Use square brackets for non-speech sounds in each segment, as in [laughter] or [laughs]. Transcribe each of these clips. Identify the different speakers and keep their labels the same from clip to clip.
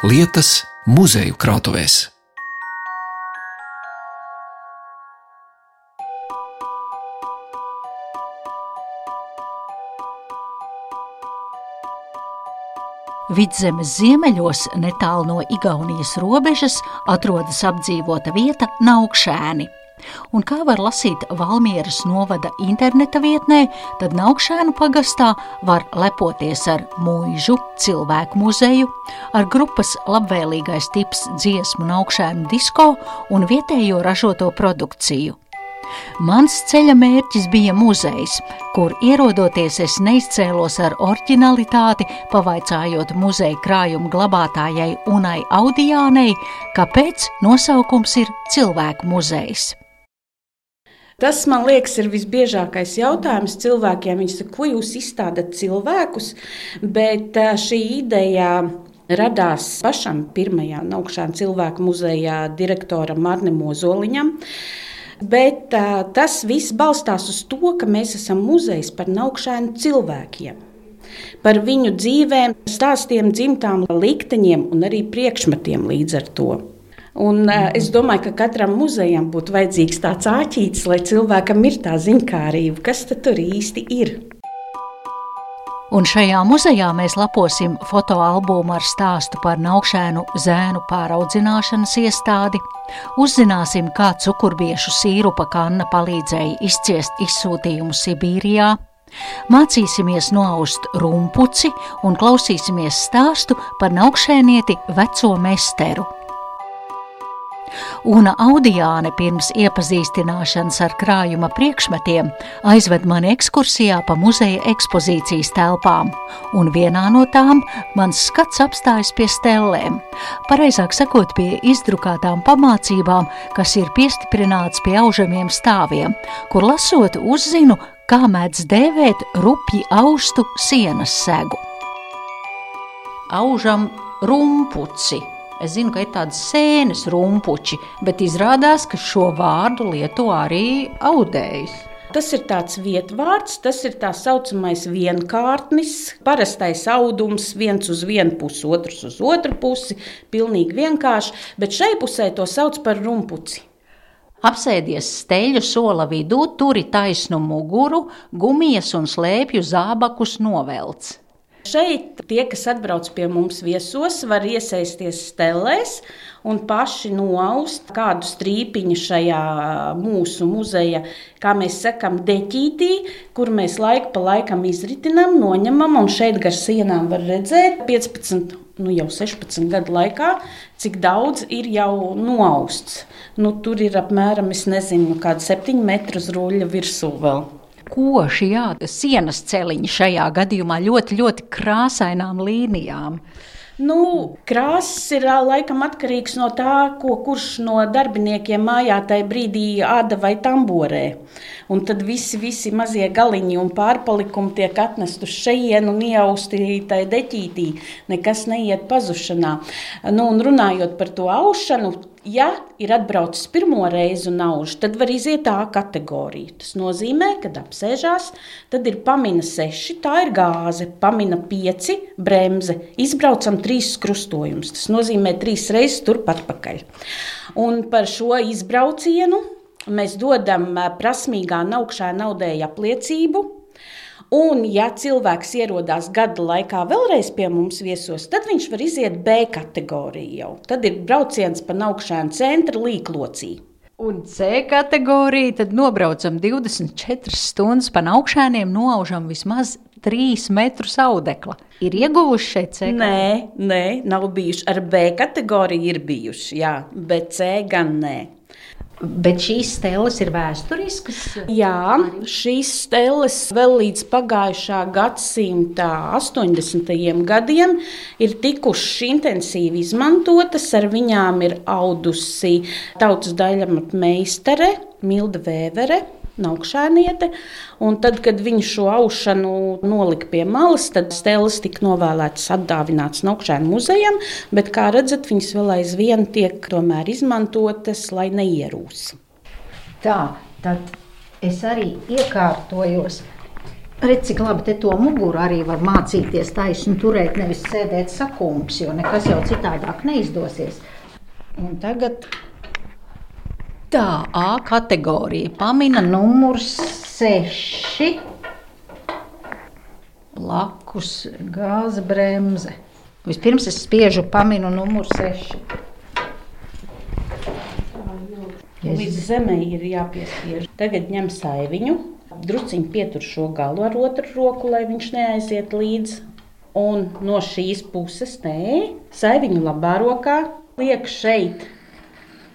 Speaker 1: lietas muzeju krātuvēs.
Speaker 2: Vidzemes ziemeļos, netālu no Igaunijas robežas, atrodas apdzīvota vieta Naukšēni. Un kā var lasīt Valmieras novada interneta vietnē, tad Naukšēnu pagastā var lepoties ar mūžu, cilvēku muzeju, ar grupas labvēlīgais tips dziesmu Naukšēnu disko un vietējo ražoto produkciju. Mans ceļa mērķis bija muzejs, kur ierodoties es neizcēlos ar originalitāti, pavaicājot muzeja krājuma glabātājai Unai Audijānei, kāpēc nosaukums ir cilvēku muzejs.
Speaker 3: Tas, man liekas, ir visbiežākais jautājums cilvēkiem. Viņi saka, ko jūs izstādat cilvēkus, bet šī ideja radās pašam pirmajā augšām cilvēku muzejā direktoram Marnam Ozoliņam. Bet uh, tas viss balstās uz to, ka mēs esam muzejs par augšēnu cilvēkiem. Par viņu dzīvēm, stāstiem, dzimtām, likteņiem un arī priekšmetiem līdz ar to. Un, uh, es domāju, ka katram muzejam būtu vajadzīgs tāds āķītis, lai cilvēkam ir tā ziņkārība, kas tur īsti ir.
Speaker 2: Un šajā muzejā mēs laposim fotoalbumu ar stāstu par naukšēnu zēnu pāraudzināšanas iestādi, uzzināsim, kā cukurbiešu sīrupa kanna palīdzēja izciest izsūtījumu Sibīrijā, mācīsimies noaust rumpuci un klausīsimies stāstu par naukšēnieti veco mesteru. Una Audijāne pirms iepazīstināšanas ar krājuma priekšmetiem aizved mani ekskursijā pa muzeja ekspozīcijas telpām, un vienā no tām mans skats apstājas pie stellēm, pareizāk sakot, pie izdrukātām pamācībām, kas ir piestiprināts pie aužamiem stāviem, kur lasot uzzinu, kā mēdz dēvēt rupji austu sienas segu. Aužam rumpuci Es zinu, ka ir tādas sēnes rumpuči, bet izrādās, ka šo vārdu lieto arī audējs.
Speaker 3: Tas ir tāds vietvārds, tas ir tā saucamais vienkārtnis, parastais audums, viens uz vienu pusi, otrs uz otru pusi. Pilnīgi vienkārši, bet šai pusē to sauc par rumpuci.
Speaker 2: Apsēdies steļu sola vidū, turi taisnu muguru, gumijas un slēpju zābakus novelc.
Speaker 3: Šeit tie, kas atbrauc pie mums viesos, var iesaisties stelēs un paši noaust kādu strīpiņu šajā mūsu muzeja, kā mēs sakām, deķītī, kur mēs laiku pa laikam izritinām, noņemam, un šeit gar sienām var redzēt 15, nu jau 16 gadu laikā, cik daudz ir jau noausts. Nu, tur ir apmēram, es nezinu, kāda 7 metru ruļļa virsū vēl
Speaker 2: koši, jā, sienas celiņi šajā gadījumā ļoti, ļoti krāsainām līnijām.
Speaker 3: Nu, krāsas ir laikam atkarīgs no tā, ko kurš no darbiniekiem mājā tajā brīdī āda vai tamborē. Un tad visi, visi mazie galiņi un pārpalikumi tiek atnesti uz šejienu un iausti tajā deķītī. Nekas neiet pazušanā. Nu, un runājot par to aušanu, Ja ir atbraucis pirmo reizi un auž, tad var iziet tā kategorija. Tas nozīmē, ka apsēžās, tad ir pamina seši, tā ir gāze, pamina pieci, bremze, izbraucam trīs krustojumus. Tas nozīmē trīs reizes turpat pakaļ. Un par šo izbraucienu mēs dodam prasmīgā naukšā naudēja apliecību, Un, ja cilvēks ierodās gada laikā vēlreiz pie mums viesos, tad viņš var iziet B kategoriju jau. Tad ir brauciens pa augšānu centra līklocī.
Speaker 2: Un C kategorija, tad nobraucam 24 stundas pa augšām, noaužam vismaz 3 metrus audekla. Ir ieguvuši šeit C?
Speaker 3: Nē, nē, nav bijuši. Ar B kategoriju ir bijuši, jā, bet C gan nē.
Speaker 2: Bet šīs stēles ir vēsturiskas?
Speaker 3: Jā, šīs stēles vēl līdz pagājušā gadsimta 80. gadiem ir tikušas intensīvi izmantotas. Ar viņām ir audusi tautas daļamata meistare Milda Vēvere naukšēniete. Un tad, kad viņi šo aušanu nolika pie malas, tad stēles tika novēlētas atdāvinātas naukšēnu muzejam, bet, kā redzat, viņas vēl aizvien tiek tomēr izmantotas, lai neierūs.
Speaker 2: Tā, tad es arī iekārtojos Redz, cik labi te to muguru arī var mācīties taisnu turēt, nevis sēdēt sakums, jo nekas jau citādāk neizdosies. Un tagad tā A kategorija pamina numurs 6. Blakus gāza bremze. Vispirms es spiežu paminu numuru 6.
Speaker 3: Līdz zemē ir jāpiespiež. Tagad ņem saiviņu, drusciņi pietur šo galu ar otru roku, lai viņš neaiziet līdzi. Un no šīs puses, nē, saiviņu labā rokā liek šeit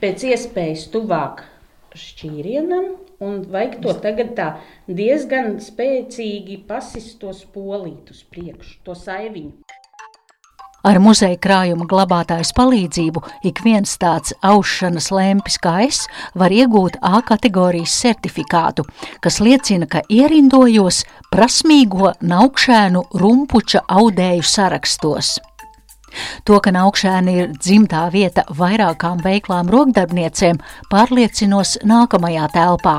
Speaker 3: pēc iespējas tuvāk šķīrienam. Un vajag to tagad tā diezgan spēcīgi pasist tos polītus priekšu, to saiviņu.
Speaker 2: Ar muzeja krājuma glabātājas palīdzību ik viens tāds aušanas lēmpis kā es var iegūt A kategorijas certifikātu, kas liecina, ka ierindojos prasmīgo naukšēnu rumpuča audēju sarakstos. To, ka Naukšēna ir dzimtā vieta vairākām veiklām rokdarbniecēm, pārliecinos nākamajā telpā,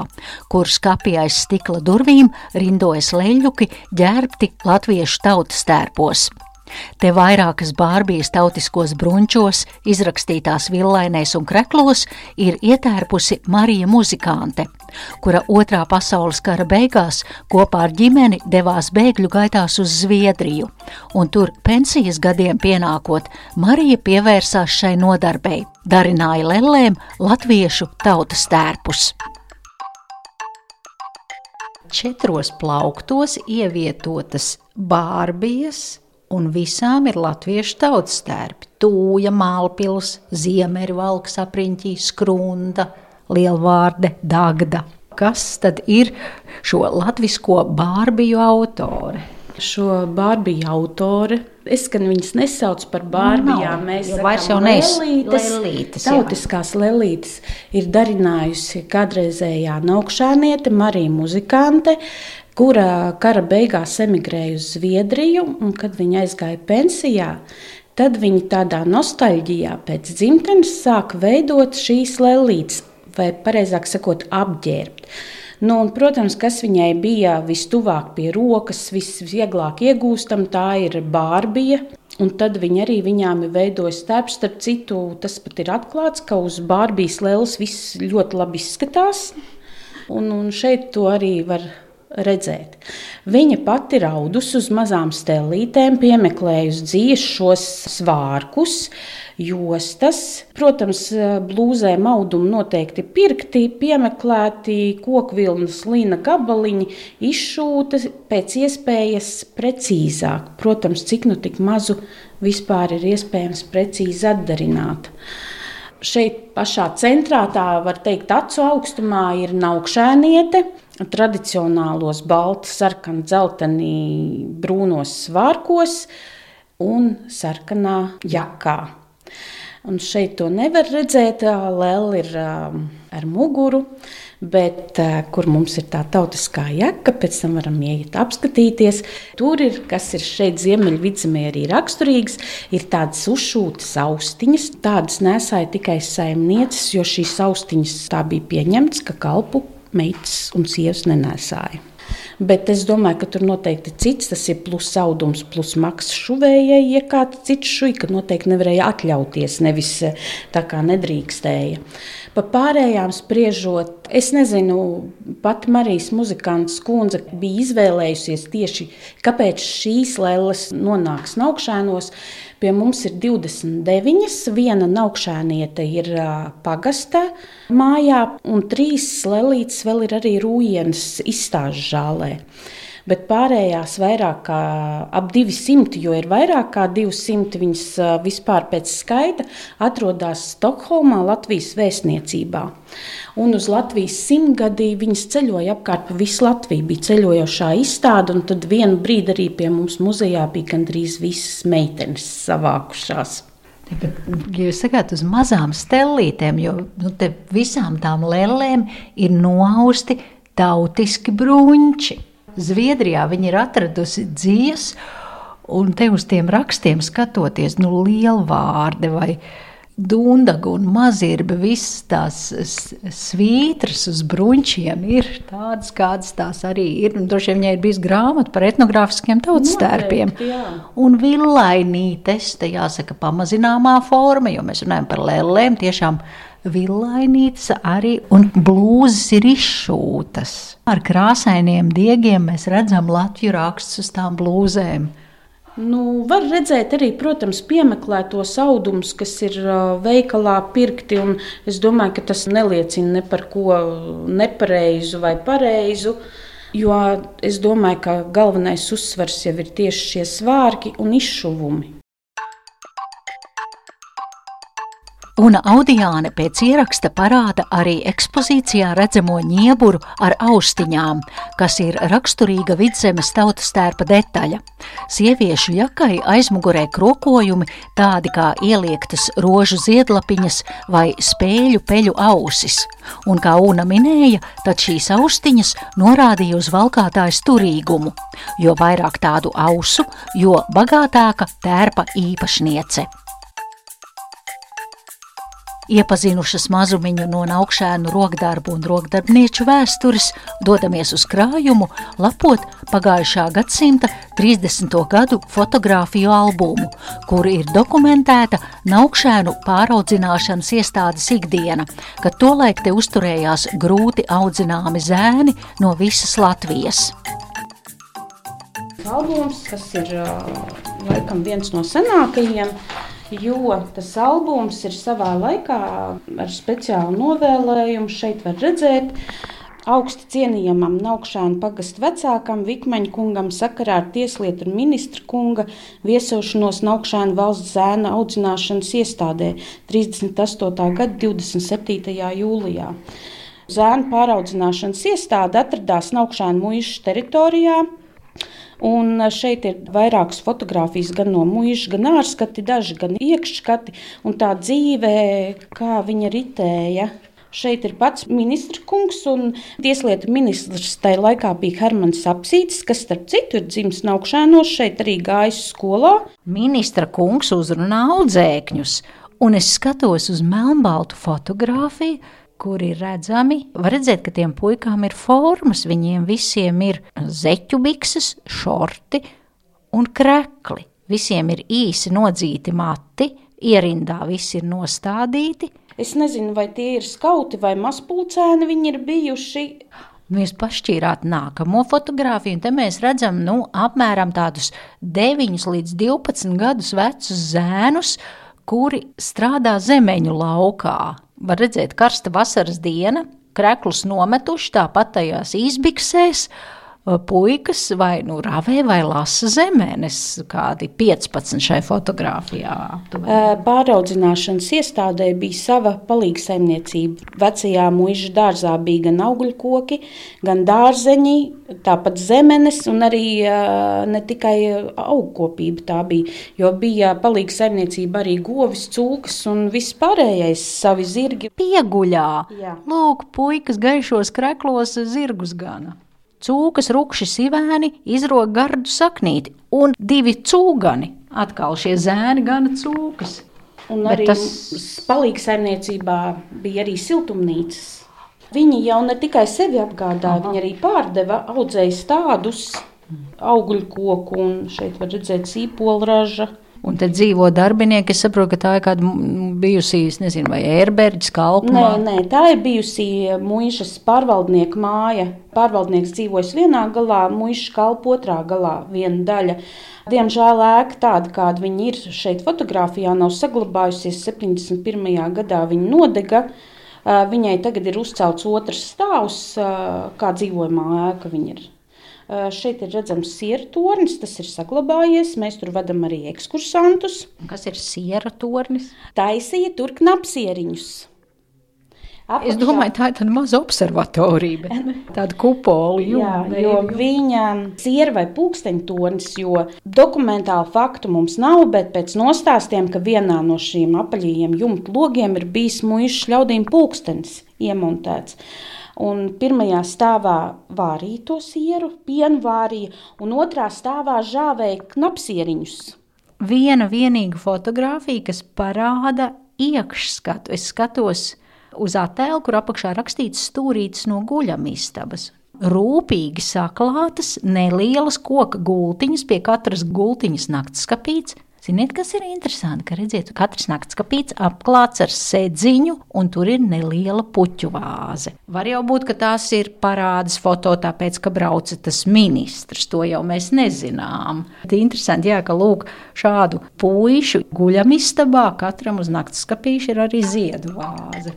Speaker 2: kur skapī aiz stikla durvīm rindojas leļļuki ģērbti latviešu tautas tērpos. Te vairākas bārbijas tautiskos brunčos, izrakstītās villainēs un kreklos ir ietērpusi Marija muzikante, kura otrā pasaules kara beigās kopā ar ģimeni devās bēgļu gaitās uz Zviedriju, un tur pensijas gadiem pienākot, Marija pievērsās šai nodarbei, darināja lellēm latviešu tautas tērpus. Četros plauktos ievietotas bārbijas, un visām ir latviešu tautas stērpi. Tūja, Mālpils, Ziemeļvalks, apriņķī, Skrunda, Lielvārde, Dagda. Kas tad ir šo latvisko bārbiju autore?
Speaker 3: Šo bārbiju autore. Es gan viņas nesaucu par bārbijām.
Speaker 2: Nav,
Speaker 3: Mēs
Speaker 2: vairs jau jā.
Speaker 3: Tautiskās lelītes ir darinājusi kādreizējā naukšāniete, Marija muzikante, kura kara beigās emigrēja uz Zviedriju, un kad viņa aizgāja pensijā, tad viņa tādā nostalģijā pēc dzimtenes sāka veidot šīs lelītes, vai pareizāk sakot, apģērbt. Nu, un, protams, kas viņai bija vistuvāk pie rokas, visvieglāk iegūstam, tā ir bārbija. Un tad viņi arī viņām ir veidojuši starp, starp citu, tas pat ir atklāts, ka uz bārbijas lēlas viss ļoti labi izskatās. Un, un šeit to arī var redzēt. Viņa pati raudus uz mazām stelītēm, piemeklējusi dzīves šos svārkus, jostas. Protams, blūzēm audumi noteikti pirkti, piemeklēti, kokvilnas līna gabaliņi, izšūta pēc iespējas precīzāk. Protams, cik nu tik mazu vispār ir iespējams precīzi atdarināt. Šeit pašā centrā, tā var teikt, acu augstumā ir naukšēniete. Tradicionālos balti, sarkani, dzelteni, brūnos svārkos un sarkanā jakā. Un šeit to nevar redzēt. Lēl ir ar muguru, bet kur mums ir tā tautiskā jaka, pēc tam varam iet apskatīties. Tur ir, kas ir šeit Ziemeļvidzemē arī raksturīgs, ir tādas uzšūtas austiņas. Tādas nesāja tikai saimnieces, jo šīs austiņas tā bija pieņemts, ka kalpu meitas un sievas nenesāja. Bet es domāju, ka tur noteikti cits, tas ir plus audums, plus maksas šuvējai, ja kāds cits šuja, ka noteikti nevarēja atļauties, nevis tā kā nedrīkstēja. Pa pārējām spriežot, es nezinu, pati Marijas muzikants kundze bija izvēlējusies tieši, kāpēc šīs lēles nonāks naukšēnos. Pie mums ir 29, viena naukšēniete ir pagasta mājā, un trīs lelītes vēl ir arī rūjienas izstāžu žālē. Bet pārējās vairāk kā ap 200, jo ir vairāk kā 200, viņas vispār pēc skaita atrodas Stokholmā, Latvijas vēstniecībā. Un uz Latvijas simtgadī viņas ceļoja apkārt pa visu Latviju. Bija ceļojošā izstāde, un tad vienu brīdi arī pie mums muzejā bija gandrīz visas meitenes savākušās.
Speaker 2: Bet, ja jūs sakāt, uz mazām stellītēm, jo nu, visām tām lēlēm ir noausti tautiski bruņķi. Zviedrijā viņi ir atradusi dziesmu, un te uz tiem rakstiem skatoties, nu, liela vārde vai dundaga un mazirba, visas tās svītras uz bruņķiem ir tādas, kādas tās arī ir. Un droši vien viņai ir bijis grāmata par etnogrāfiskiem tautstērpiem. Un villainītes, te jāsaka pamazināmā forma, jo mēs runājam par lēlēm, tiešām villainītes arī un blūzes ir izšūtas. Ar krāsainiem diegiem mēs redzam Latviju rakstus uz tām blūzēm.
Speaker 3: Nu, var redzēt arī, protams, piemeklētos audumus, kas ir veikalā pirkti. Es domāju, ka tas neliecina ne par ko nepareizu vai pareizu. Jo es domāju, ka galvenais uzsvers jau ir tieši šie svārki un izšuvumi.
Speaker 2: Un Audiāne pēc ieraksta parāda arī ekspozīcijā redzamo ņieburu ar austiņām, kas ir raksturīga vidzemes tautas tērpa detaļa. Sieviešu jakai aizmugurē krokojumi tādi kā ieliektas rožu ziedlapiņas vai spēļu peļu ausis, un kā Una minēja, tad šīs austiņas norādīja uz valkātājas turīgumu, jo vairāk tādu ausu, jo bagātāka tērpa īpašniece. Iepazinušas mazumiņu no augšēnu rokdarbu un rokdarbnieču vēstures, dodamies uz krājumu, lapot pagājušā gadsimta 30. gadu fotografiju albumu, kur ir dokumentēta augšēnu pāraudzināšanas iestādes ikdiena, kad tolaik te uzturējās grūti audzināmi zēni no visas Latvijas.
Speaker 3: Albums, kas ir laikam viens no senākajiem, jo tas albums ir savā laikā ar speciālu novēlējumu. Šeit var redzēt, augsti cienījamam Naukšānu pagastu vecākam Vikmaņa kungam sakarā ar Tieslietu un ministra kunga viesošanos Naukšānu valsts zēna audzināšanas iestādē 38. gada 27. jūlijā. Zēna pāraudzināšanas iestāde atradās Naukšānu muīšu teritorijā, Un šeit ir vairākas fotogrāfijas gan no mūža, gan ārskati, daži gan iekšskati un tā dzīve, kā viņa ritēja. Šeit ir pats ministra kungs un tieslietu ministrs. Tajā laikā bija Hermans Apsītis, kas, starp citu, ir dzimis Naukšēnos, šeit arī gājis skolā.
Speaker 2: Ministra kungs uzrunā audzēkņus, un es skatos uz melnbaltu fotografiju, kur ir redzami, var redzēt, ka tiem puikām ir formas. Viņiem visiem ir zeķu bikses, šorti un krekli. Visiem ir īsi nodzīti mati, ierindā visi ir nostādīti.
Speaker 3: Es nezinu, vai tie ir skauti vai mazpulcēni viņi ir bijuši.
Speaker 2: Mēs pašķīrām nākamo fotografiju, un te mēs redzam nu, apmēram tādus 9 līdz 12 gadus vecus zēnus, kuri strādā zemeņu laukā var redzēt, karsta vasaras diena, kreklus nometuši tāpat tajās izbiksēs, puikas vai nu ravē vai lasa zemēnes, kādi 15 šai fotografijā.
Speaker 3: Pāraudzināšanas iestādē bija sava palīgsaimniecība. Vecajā mūža dārzā bija gan augļu koki, gan dārzeņi, tāpat zemenes un arī ne tikai augkopība tā bija, jo bija palīgsaimniecība arī govis, cūkas un viss pārējais savi zirgi.
Speaker 2: Pieguļā! Jā. Lūk, puikas gaišos kreklos zirgus gana. Cūkas rupši sivēni izrok gardu saknīti, un divi cūgani. Atkal šie zēni gana cūkas.
Speaker 3: Un Bet arī tas palīgsaimniecībā bija arī siltumnīcas. Viņi jau ne tikai sevi apgādāja, viņi arī pārdeva, audzēja tādus augļu koku, un šeit var redzēt sīpolražu
Speaker 2: Un te dzīvo darbinieki. Es saprotu, ka tā ir kāda bijusi, nezinu, vai ērberģis kalpuma.
Speaker 3: Nē, nē, tā ir bijusi muižas pārvaldnieka māja. Pārvaldnieks dzīvojas vienā galā, muižas kalpa otrā galā, viena daļa. Diemžēl ēka tāda, kāda viņa ir šeit fotografijā, nav saglabājusies. 71. gadā viņa nodega. Viņai tagad ir uzcelts otrs stāvs, kā dzīvojamā ēka viņa ir. Šeit ir redzams sieru tornis, tas ir saglabājies. Mēs tur vedam arī ekskursantus.
Speaker 2: Kas ir siera tornis?
Speaker 3: Taisīja tur knapsieriņus.
Speaker 2: Apakšā. Es domāju, tā ir tāda maza observatorija, bet [laughs] tāda kupola.
Speaker 3: Jā, jo viņa siera vai pulksteņa tornis, jo dokumentālu faktu mums nav, bet pēc nostāstiem, ka vienā no šiem apaļajiem jumta logiem ir bijis muīšs ļaudīm pulkstenis iemontēts. Un pirmajā stāvā vārīja to sieru, pienu vārīja, un otrā stāvā žāvēja knapsieriņus.
Speaker 2: Viena vienīga fotografija, kas parāda iekšskatu. Es skatos uz attēlu, kur apakšā rakstīts stūrītis no guļamistabas. Rūpīgi saklātas nelielas koka gultiņas, pie katras gultiņas naktas skapīts, Ziniet, kas ir interesanti, ka redziet, katrs nakts kapīts apklāts ar sēdziņu, un tur ir neliela puķu vāze. Var jau būt, ka tās ir parādas foto, tāpēc, ka brauca tas ministrs, to jau mēs nezinām. Tas interesanti, jā, ka lūk, šādu puīšu guļamistabā katram uz nakts skapīša ir arī ziedu vāze.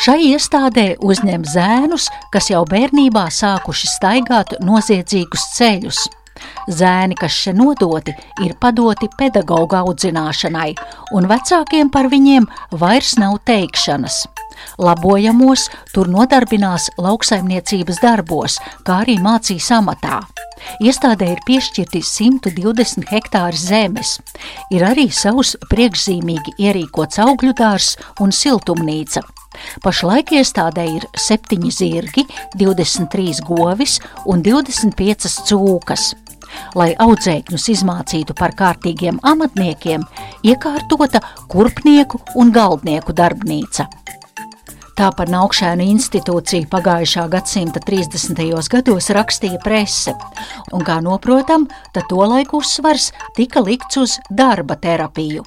Speaker 2: Šai iestādē uzņem zēnus, kas jau bērnībā sākuši staigāt noziedzīgus ceļus. Zēni, kas šeit nodoti, ir padoti pedagoģa audzināšanai, un vecākiem par viņiem vairs nav teikšanas. Labojamos tur nodarbinās lauksaimniecības darbos, kā arī mācīs amatā. Iestādē ir piešķirti 120 hektāri zemes. Ir arī savs priekšzīmīgi ierīkots augļu dārzs un siltumnīca. Pašlaik iestādē ir 7 zirgi, 23 govis un 25 cūkas. Lai audzēkņus izmācītu par kārtīgiem amatniekiem, iekārtota kurpnieku un galdnieku darbnīca. Tā par Naukšēnu institūciju pagājušā gadsimta 30. gados rakstīja prese, un, kā noprotam, tad tolaik uzsvars tika likts uz darba terapiju.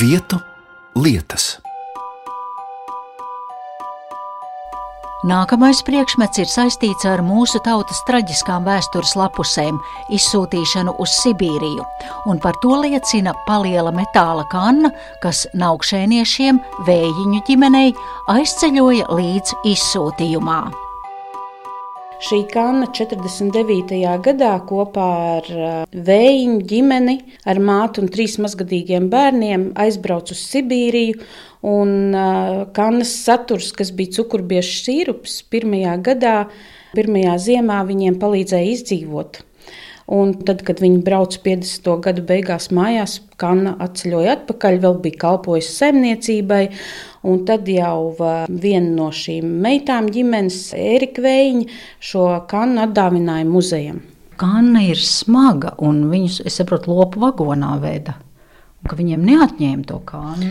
Speaker 1: Vietu lietas.
Speaker 2: Nākamais priekšmets ir saistīts ar mūsu tautas traģiskām vēstures lapusēm, izsūtīšanu uz Sibīriju, un par to liecina paliela metāla kanna, kas naukšēniešiem vējiņu ģimenei aizceļoja līdz izsūtījumā.
Speaker 3: Šī kanna 49. gadā kopā ar vēju ģimeni, ar mātu un trīs mazgadīgiem bērniem aizbrauca uz Sibīriju. Un kannas saturs, kas bija cukurbiešu sīrups, pirmajā gadā, pirmajā ziemā viņiem palīdzēja izdzīvot. Un tad, kad viņi brauca 50. gadu beigās mājās, Kanna atceļoja atpakaļ, vēl bija kalpojusi saimniecībai. Un tad jau viena no šīm meitām ģimenes, Erika Vējiņa, šo kannu atdāvināja muzejam.
Speaker 2: Kanna ir smaga, un viņus, es saprotu, lopu vagonā veda ka viņiem neatņēma to kānu.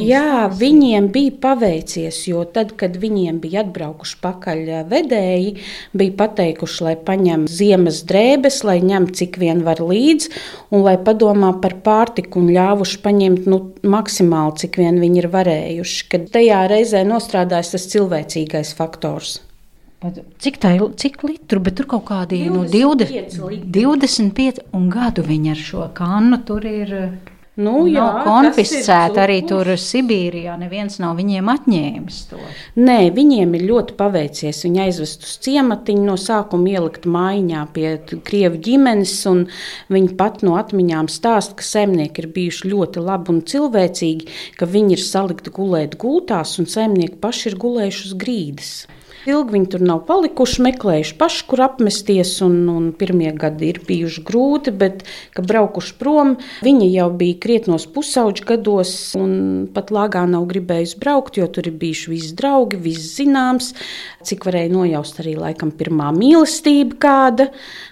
Speaker 3: Jā, viņiem bija paveicies, jo tad, kad viņiem bija atbraukuši pakaļ vedēji, bija pateikuši, lai paņem ziemas drēbes, lai ņem cik vien var līdzi, un lai padomā par pārtiku un ļāvuši paņemt nu, maksimāli, cik vien viņi ir varējuši. Kad tajā reizē nostrādājas tas cilvēcīgais faktors.
Speaker 2: Cik tā ir, cik litru, bet tur kaut kādi 25, nu, 20, 25 un gadu viņi ar šo kannu tur ir.
Speaker 3: Nu, jā,
Speaker 2: nav konfiscēta arī tur Sibīrijā. Neviens nav viņiem atņēmis to.
Speaker 3: Nē, viņiem ir ļoti paveicies. Viņi aizvest uz ciematiņu, no sākuma ielikt mājiņā pie krievu ģimenes. Viņi pat no atmiņām stāsta, ka zemnieki ir bijuši ļoti labi un cilvēcīgi, ka viņi ir salikti gulēt gultās un zemnieki paši ir gulējuši uz grīdas. Ilgi viņi tur nav palikuši, meklējuši paši, kur apmesties. Un, un pirmie gadi ir bijuši grūti, bet, kad braukuši prom, viņi jau bija krietnos pusauģu gados, pat lāgā nav gribējusi braukt, jo tur ir bijuši visi draugi, viss zināms, cik varēja nojaust arī laikam pirmā mīlestība kāda,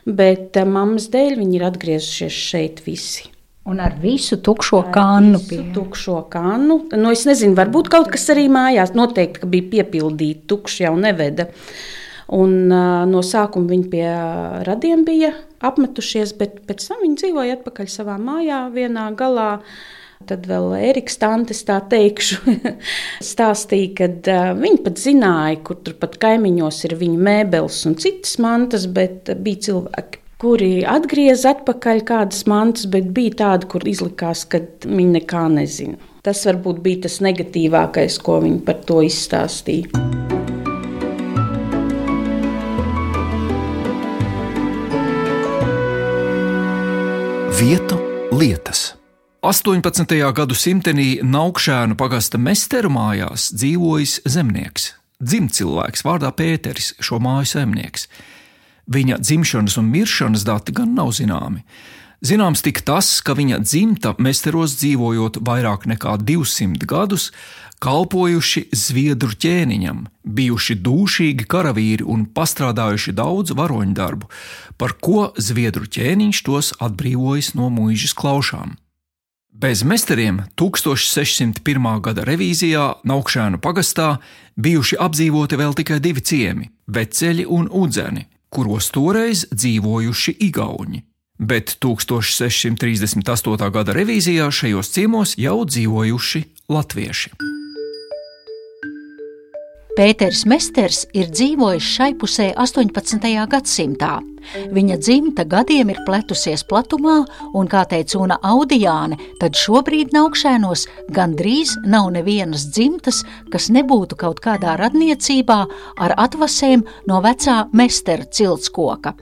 Speaker 3: bet eh, mammas dēļ viņi ir atgriezušies šeit visi.
Speaker 2: Un ar visu tukšo kannu.
Speaker 3: Visu tukšo kannu. Nu, es nezinu, varbūt kaut kas arī mājās. Noteikti, bija piepildīta, tukša jau neveda. Un, uh, no sākuma viņi pie radiem bija apmetušies, bet pēc tam viņi dzīvoja atpakaļ savā mājā, vienā galā. Tad vēl Eriks Tantes, tā teikšu, [laughs] stāstīja, ka uh, viņi pat zināja, kur tur pat kaimiņos ir viņa mēbeles un citas mantas, bet bija cilvēki, kuri atgrieza atpakaļ kādas mantas, bet bija tādi, kur izlikās, ka viņi nekā nezina. Tas varbūt bija tas negatīvākais, ko viņi par to izstāstīja.
Speaker 1: Vietu lietas. 18. gadsimtenī Naukšēnu pagasta mesteru mājās dzīvojis zemnieks, dzimts vārdā Pēteris, šo māju zemnieks. Viņa dzimšanas un miršanas dati gan nav zināmi. Zināms tik tas, ka viņa dzimta mesteros dzīvojot vairāk nekā 200 gadus, kalpojuši zviedru ķēniņam, bijuši dūšīgi karavīri un pastrādājuši daudz varoņu darbu, par ko zviedru ķēniņš tos atbrīvojis no mūžas klaušām. Bez mesteriem 1601. gada revīzijā Naukšēnu pagastā bijuši apdzīvoti vēl tikai divi ciemi - Veceļi un Udzeni, kuros toreiz dzīvojuši Igauni bet 1638. gada revīzijā šajos ciemos jau dzīvojuši latvieši.
Speaker 2: Pēters Mesters ir dzīvojis šai pusē 18. gadsimtā. Viņa dzimta gadiem ir pletusies platumā, un, kā teica Una Audijāne, tad šobrīd Naukšēnos gandrīz nav nevienas dzimtas, kas nebūtu kaut kādā radniecībā ar atvasēm no vecā mestera ciltskoka.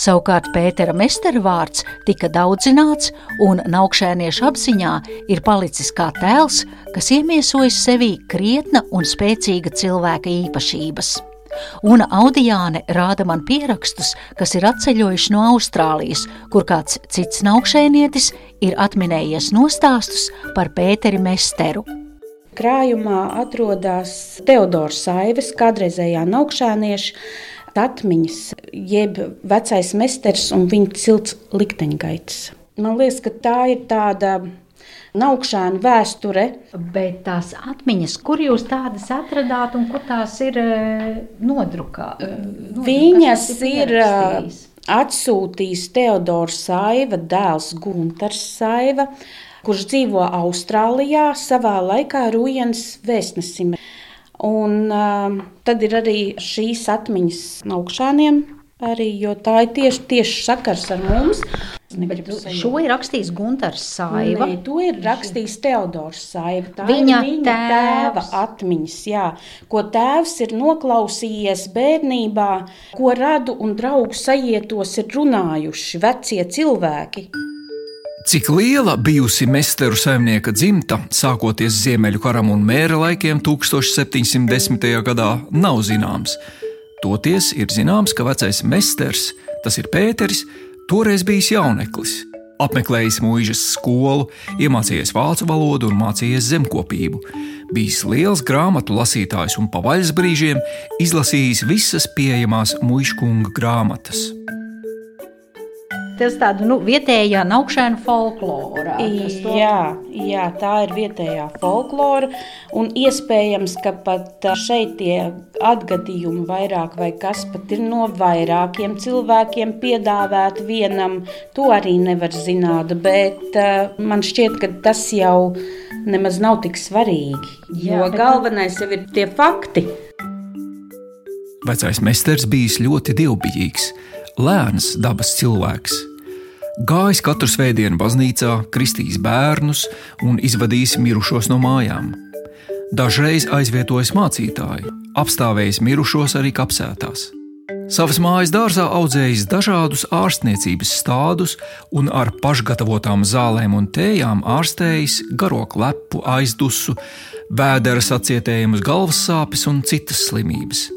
Speaker 2: Savukārt Pētera Mestera vārds tika daudzināts, un naukšēniešu apziņā ir palicis kā tēls, kas iemiesojas sevī krietna un spēcīga cilvēka īpašības. Un Audijāne rāda man pierakstus, kas ir atceļojuši no Austrālijas, kur kāds cits naukšēnietis ir atminējies nostāstus par Pēteri Mesteru.
Speaker 3: Krājumā atrodas Teodors Saivis, kādreizējā naukšēnieša atmiņas, jeb vecais mesters un viņa cilts likteņgaitas. Man liekas, ka tā ir tāda naukšana vēsture.
Speaker 2: Bet tās atmiņas, kur jūs tādas atradāt un kur tās ir eh, nodrukā,
Speaker 3: eh, Viņas ir, ir eh, atsūtījis Teodors Saiva dēls Gunters Saiva, kurš dzīvo Austrālijā, savā laikā Rujens vēstnesim. Un uh, tad ir arī šīs atmiņas augšāniem, arī, jo tā ir tieši, tieši sakars ar mums.
Speaker 2: Bet šo ir rakstījis Gunārs Saiva.
Speaker 3: Nē, to ir rakstījis Teodors Saiva. Tā viņa viņa tēva atmiņas, jā, ko tēvs ir noklausījies bērnībā, ko radu un draugu sajietos ir runājuši vecie cilvēki.
Speaker 1: Cik liela bijusi mesteru saimnieka dzimta, sākoties Ziemeļu karam un mēra laikiem 1710. gadā, nav zināms. Toties ir zināms, ka vecais mesters, tas ir Pēteris, toreiz bijis jauneklis. Apmeklējis mūžas skolu, iemācījies vācu valodu un mācījies zemkopību. Bijis liels grāmatu lasītājs un pa vaļas brīžiem izlasījis visas pieejamās muškunga grāmatas.
Speaker 2: Tas tāda nu, vietējā naukšana folklora.
Speaker 3: To... Jā, jā, tā ir vietējā folklora. Un iespējams, ka pat šeit tie atgadījumi vairāk vai kas pat ir no vairākiem cilvēkiem piedāvāti vienam. To arī nevar zināt, bet man šķiet, ka tas jau nemaz nav tik svarīgi. Jā, jo galvenais jau ir tie fakti.
Speaker 1: Vecais meistars bijis ļoti dievbijīgs lēns dabas cilvēks. Gājis katru svētdienu baznīcā, kristījis bērnus un izvadījis mirušos no mājām. Dažreiz aizvietojis mācītāju, apstāvējis mirušos arī kapsētās. Savas mājas dārzā audzējis dažādus ārstniecības stādus un ar pašgatavotām zālēm un tējām ārstējis garo klepu, aizdusu, vēdera sacietējumus, galvas sāpes un citas slimības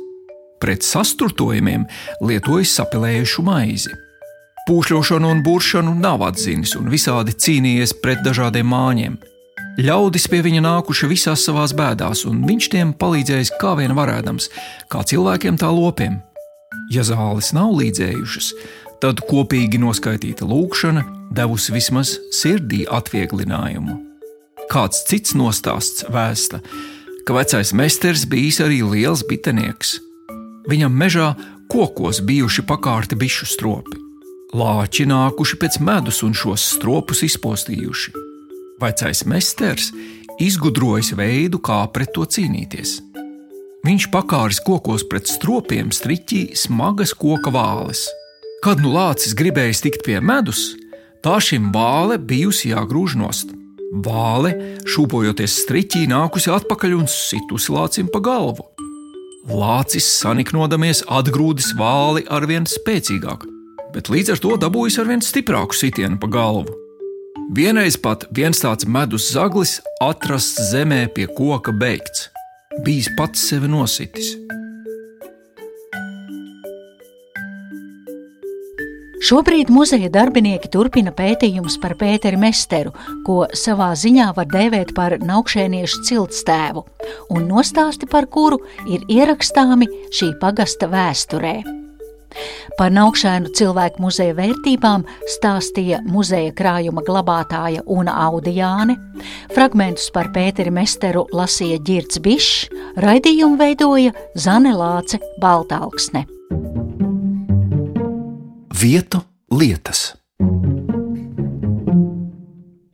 Speaker 1: pret sasturtojumiem lietojis sapilējušu maizi. Pūšļošanu un buršanu nav atzinis un visādi cīnījies pret dažādiem māņiem. Ļaudis pie viņa nākuši visās savās bēdās, un viņš tiem palīdzējis kā vien varēdams, kā cilvēkiem tā lopiem. Ja zāles nav līdzējušas, tad kopīgi noskaitīta lūkšana devusi vismaz sirdī atvieglinājumu. Kāds cits nostāsts vēsta, ka vecais meistars bijis arī liels bitenieks Viņam mežā kokos bijuši pakārti bišu stropi. Lāči nākuši pēc medus un šos stropus izpostījuši. Vecais mesters izgudrojis veidu, kā pret to cīnīties. Viņš pakāris kokos pret stropiem striķī smagas koka vāles. Kad nu lācis gribējis tikt pie medus, tā šim vāle bijusi jāgrūž nost. Vāle, šūpojoties striķī, nākusi atpakaļ un situsi lācim pa galvu. Lācis saniknodamies atgrūdis vāli arvien spēcīgāk, bet līdz ar to dabūjis arvien stiprāku sitienu pa galvu. Vienreiz pat viens tāds medus zaglis atrasts zemē pie koka beigts, bijis pats sevi nositis.
Speaker 2: Šobrīd muzeja darbinieki turpina pētījumus par Pēteri Mesteru, ko savā ziņā var dēvēt par naukšēniešu ciltstēvu, un nostāsti par kuru ir ierakstāmi šī pagasta vēsturē. Par naukšēnu cilvēku muzeja vērtībām stāstīja muzeja krājuma glabātāja Una Audijāne, fragmentus par Pēteri Mesteru lasīja Girts Bišs, raidījumu veidoja Zane Lāce Baltalksne
Speaker 1: vietu, lietas.